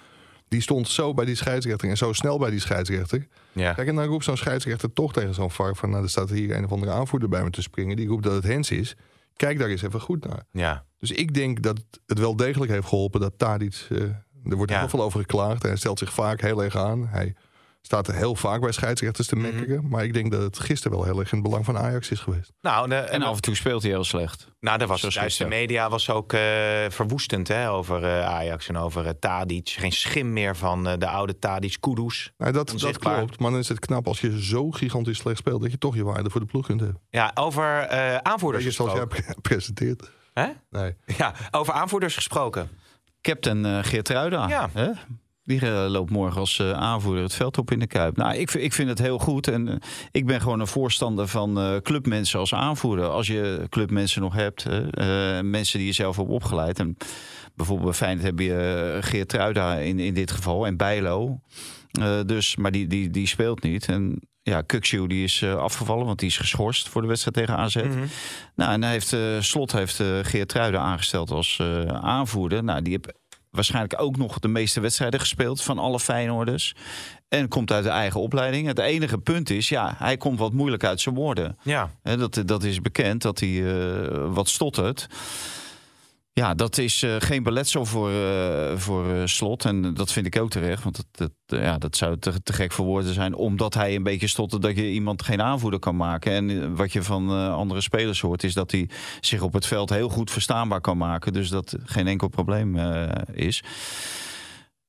Die stond zo bij die scheidsrechter en zo snel bij die scheidsrechter. Ja. Kijk, en dan roept zo'n scheidsrechter toch tegen zo'n VAR... van nou, er staat hier een of andere aanvoerder bij me te springen. Die roept dat het hens is. Kijk daar eens even goed naar. ja. Dus ik denk dat het wel degelijk heeft geholpen dat Tadic... eh, er wordt Ja. heel veel over geklaagd. Hij stelt zich vaak heel erg aan. Hij staat er heel vaak bij scheidsrechters te Mhm. mekkeren. Maar ik denk dat het gisteren wel heel erg in het belang van Ajax is geweest. Nou, de, En af en toe speelt hij heel slecht. nou, daar was Zo de media was ook eh, verwoestend hè, over eh, Ajax en over eh, Tadic. Geen schim meer van eh, de oude Tadic Kudus. Nou, dat, dat klopt. Maar dan is het knap als je zo gigantisch slecht speelt... dat je toch je waarde voor de ploeg kunt hebben. Ja, over eh, aanvoerders je, zoals jij presenteert. Hè? Nee. Ja, over aanvoerders gesproken. Captain eh Geert Ruida. Ja. Hè? Die eh, loopt morgen als eh, aanvoerder het veld op in de Kuip. Nou, ik, vind- ik vind het heel goed. En eh, ik ben gewoon een voorstander van clubmensen als aanvoerder. Als je clubmensen nog hebt. mensen die je zelf hebt opgeleid. En bijvoorbeeld bij Feyenoord heb je Geert Truida in, in dit geval. En Bijlo. Dus, maar die, die, die speelt niet. En ja, Kukshoe die is afgevallen, want die is geschorst voor de wedstrijd tegen AZ. Mhm. Nou, en hij heeft, Slot heeft eh Geert Truida aangesteld als aanvoerder. Nou, die heeft waarschijnlijk ook nog de meeste wedstrijden gespeeld van alle Feyenoorders. En komt uit de eigen opleiding. Het enige punt is, ja, hij komt wat moeilijk uit zijn woorden. Ja. Dat, dat is bekend, dat hij eh, wat stottert. Ja, dat is eh, geen beletsel voor, eh, voor eh, slot. En dat vind ik ook terecht. Want dat, dat, ja, dat zou te, te gek voor woorden zijn. Omdat hij een beetje stottert dat je iemand geen aanvoerder kan maken. En wat je van andere spelers hoort, is dat hij zich op het veld heel goed verstaanbaar kan maken. Dus dat geen enkel probleem is.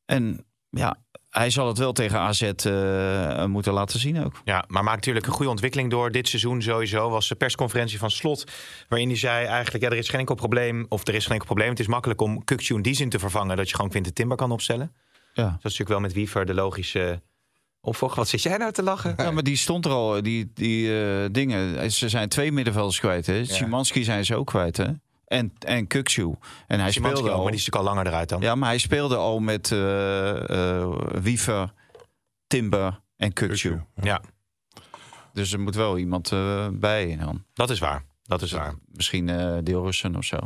En ja, hij zal het wel tegen AZ eh, moeten laten zien ook. Ja, maar maakt natuurlijk een goede ontwikkeling door. Dit seizoen sowieso was de persconferentie van Slot. Waarin hij zei eigenlijk, ja, er is geen enkel probleem. Of er is geen enkel probleem. Het is makkelijk om Kukcu in die zin te vervangen. Dat je gewoon Quinten Timber kan opstellen. Ja. Dat is natuurlijk wel met Wiever de logische opvolger. Wat zit jij nou te lachen? Ja, maar die stond er al, die, die eh, dingen. Ze zijn twee middenvelders kwijt, hè? Szymanski zijn ze ook kwijt, hè? En, en Kukcu. En hij Szymanski speelde al. maar die is natuurlijk al langer eruit dan. Ja, maar hij speelde al met eh eh, Wiever, Timber en Kukcu. Ja, Dus er moet wel iemand eh, bij dan. dat is waar. Dat is waar. Misschien eh Deelrussen of zo.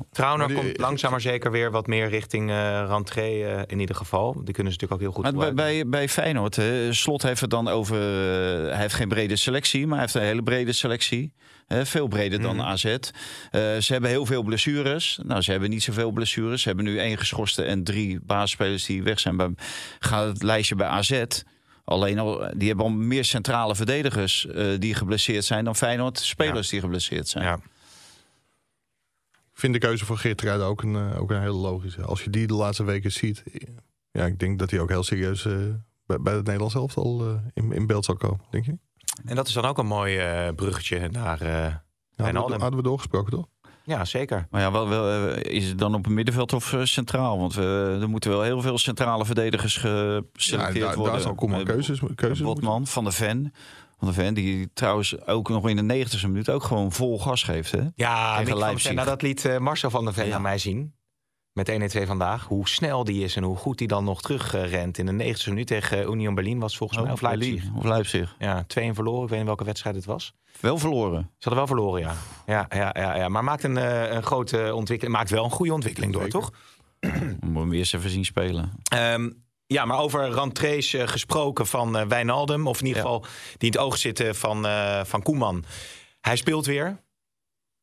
Die- komt langzaam maar zeker weer wat meer richting eh rentree eh, in ieder geval. Die kunnen ze natuurlijk ook heel goed Maar bij, gebruiken. bij, bij Feyenoord, hè, Slot heeft het dan over... eh, hij heeft geen brede selectie, maar hij heeft een hele brede selectie. Hè, veel breder dan Mhm. AZ. Eh, ze hebben heel veel blessures. Nou, ze hebben niet zoveel blessures. Ze hebben nu één geschorste en drie basisspelers die weg zijn. Bij, gaat het lijstje bij AZ... Alleen al, die hebben al meer centrale verdedigers eh, die geblesseerd zijn dan Feyenoord spelers die geblesseerd zijn. Ja. Ik vind de keuze van Geert Ruiden ook een, eh, ook een hele logische. Als je die de laatste weken ziet. Ja, ik denk dat hij ook heel serieus eh, bij, bij het Nederlands elftal eh, in, in beeld zal komen. Denk je? En dat is dan ook een mooi eh, bruggetje naar eh Ja, hadden, we, hadden we doorgesproken toch? Ja, zeker. Maar ja, wel, wel, is het dan op het middenveld of centraal? Want we, er moeten wel heel veel centrale verdedigers geselecteerd Ja, daar- worden. daar zal Koeman Eh, keuzes- keuzes Botman, Van de Ven. Van de Ven, die trouwens ook nog in de 90ste minuut ook gewoon vol gas geeft. Hè? Ja, Tegen Leipzig. Nou, dat liet eh, Marcel van der Ven Ja. aan mij zien. Met 1-2 vandaag. Hoe snel die is en hoe goed die dan nog terug eh, rent. In de 90ste minuut tegen eh, Union Berlin was volgens mij. Of Leipzig. Of Leipzig. Ja, 2-1 verloren. Ik weet niet welke wedstrijd het was. Wel verloren. Ze hadden wel verloren, ja. Ja, ja, ja, ja. Maar maakt een, een grote ontwikkeling. Maakt wel een goede ontwikkeling door, Zeker. toch? We moeten hem eerst even zien spelen. Ehm, ja, maar over rentrees eh, gesproken van eh, Wijnaldum. Of in ieder Ja. geval die in het oog zitten van, eh, van Koeman. Hij speelt weer.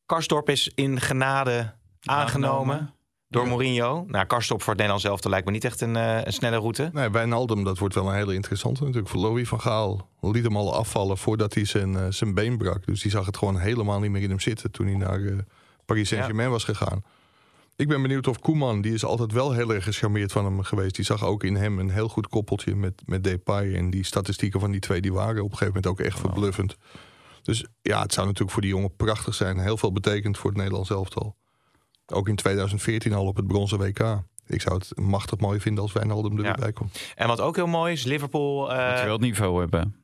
Karsdorp is in genade aangenomen. Door Mourinho. Nou, Karsdorp voor het Nederlands elftal lijkt me niet echt een, een snelle route. Nee, Wijnaldum, dat wordt wel een hele interessante natuurlijk. Voor Louis van Gaal liet hem al afvallen voordat hij zijn, zijn been brak. Dus die zag het gewoon helemaal niet meer in hem zitten toen hij naar Paris Saint-Germain was gegaan. Ik ben benieuwd of Koeman, die is altijd wel heel erg gecharmeerd van hem geweest. Die zag ook in hem een heel goed koppeltje met, met Depay. En die statistieken van die twee die waren op een gegeven moment ook echt verbluffend. Dus ja, het zou natuurlijk voor die jongen prachtig zijn. Heel veel betekend voor het Nederlands elftal. Ook in 2014 al op het bronzen WK. Ik zou het machtig mooi vinden als Wijnaldum er Ja. weer bij komt. En wat ook heel mooi is, Liverpool. eh, wel het niveau hebben.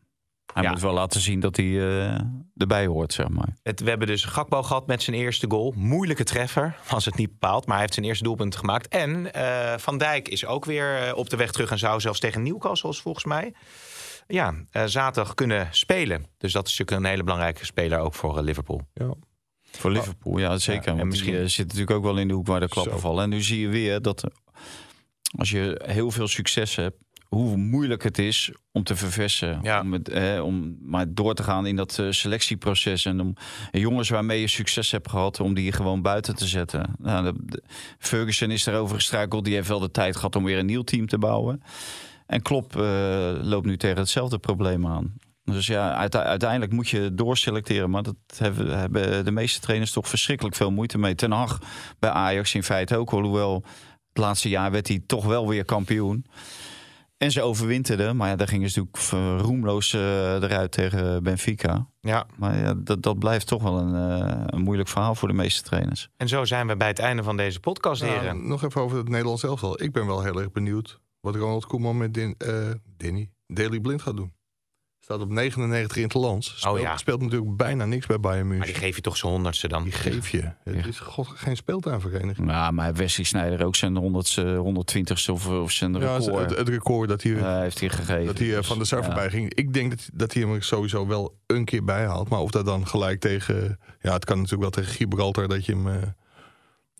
Hij ja. moet wel laten zien dat hij eh, erbij hoort, zeg maar. Het, we hebben dus Gakpo gehad met zijn eerste goal. Moeilijke treffer, was het niet bepaald. Maar hij heeft zijn eerste doelpunt gemaakt. En eh, Van Dijk is ook weer eh, op de weg terug. En zou zelfs tegen Newcastle, volgens mij, ja, eh, zaterdag kunnen spelen. Dus dat is natuurlijk een hele belangrijke speler ook voor Liverpool. Ja. Voor Liverpool, ja zeker. Ja, en misschien- misschien zit natuurlijk ook wel in de hoek waar de klappen Zo. vallen. En nu zie je weer dat als je heel veel succes hebt, hoe moeilijk het is om te verversen. Ja. Om, het, eh, om maar door te gaan in dat eh, selectieproces. En om jongens waarmee je succes hebt gehad, om die gewoon buiten te zetten. Nou, de, de- Ferguson is daarover gestruikeld. Die heeft wel de tijd gehad om weer een nieuw team te bouwen. En Klopp eh, loopt nu tegen hetzelfde probleem aan. Dus ja, uite- uiteindelijk moet je doorselecteren. Maar dat hebben, hebben de meeste trainers toch verschrikkelijk veel moeite mee. Ten Hag bij Ajax in feite ook. Hoewel het laatste jaar werd hij toch wel weer kampioen. En ze overwinterden. Maar ja, daar gingen ze natuurlijk eh, roemloos eh, eruit tegen Benfica. Ja, Maar ja, dat, dat blijft toch wel een, eh, een moeilijk verhaal voor de meeste trainers. en zo zijn we bij het einde van deze podcast, Nou, heren. nog even over het Nederlands elftal. Ik ben wel heel erg benieuwd wat Ronald Koeman met Din, eh Danny Daily Blind gaat doen. Staat op 99 in het land. Speelt, Oh ja. speelt natuurlijk bijna niks bij Bayern Maar München. die geef je toch zijn honderdste dan? Die geef je. Het is god, geen speeltuinvereniging. Ja, maar Wesley Sneijder ook zijn 100ste, 120ste of, of zijn Ja, record. het, het record dat hij, heeft hij gegeven. dat hij eh, Dus, van de Sar ja. voorbij ging. Ik denk dat, dat hij hem er sowieso wel een keer bijhaalt. Maar of dat dan gelijk tegen... Ja, het kan natuurlijk wel tegen Gibraltar dat je hem... eh,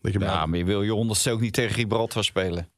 dat je hem Ja, maar je wil je honderdste ook niet tegen Gibraltar spelen.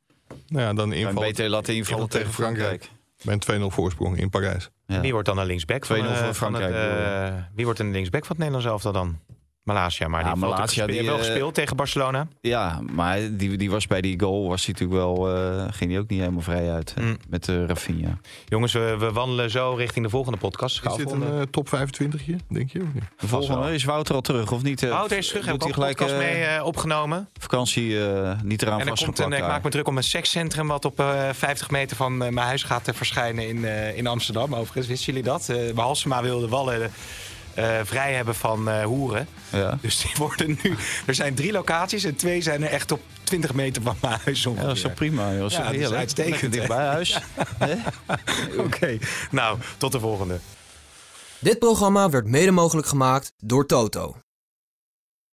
Nou ja, dan Kan inval beter laten invallen tegen Frankrijk. Bij een 2-0 voorsprong in Parijs. Wie wordt dan een linksback van, 2-0 eh, van het, eh, Wie wordt een linksback van het Nederlands elftal dan? Malasia, maar Ja, die, heeft wel Malasia, gespeeld- die, die, heeft wel eh, gespeeld tegen Barcelona. Ja, maar die, die was bij die goal was hij natuurlijk wel, eh, ging hij ook niet helemaal vrij uit Mm. met de Rafinha. Jongens, we, we wandelen zo richting de volgende podcast. Is dit een eh, top 25 hier, denk je? De volgende is Wouter al terug of niet? eh, Wouter is terug, heb ik een gelijk podcast eh, mee eh, opgenomen. vakantie eh, niet eraan En komt een, ik maak me druk om een sekscentrum wat op eh 50 meter van eh, mijn huis gaat eh, verschijnen in, eh, in Amsterdam. Overigens, wisten jullie dat? Eh Halsema wilde Wallen eh, vrij hebben van eh, hoeren. Ja. Dus die worden nu... Er zijn drie locaties en twee zijn er echt op 20 meter van mijn huis Ja, ongeveer. dat is toch prima, joh. Dat is Ja, dat is uitstekend, Lekker dicht hè? bij huis. Hè? Oké, nou, tot de volgende. Dit programma werd mede mogelijk gemaakt door Toto.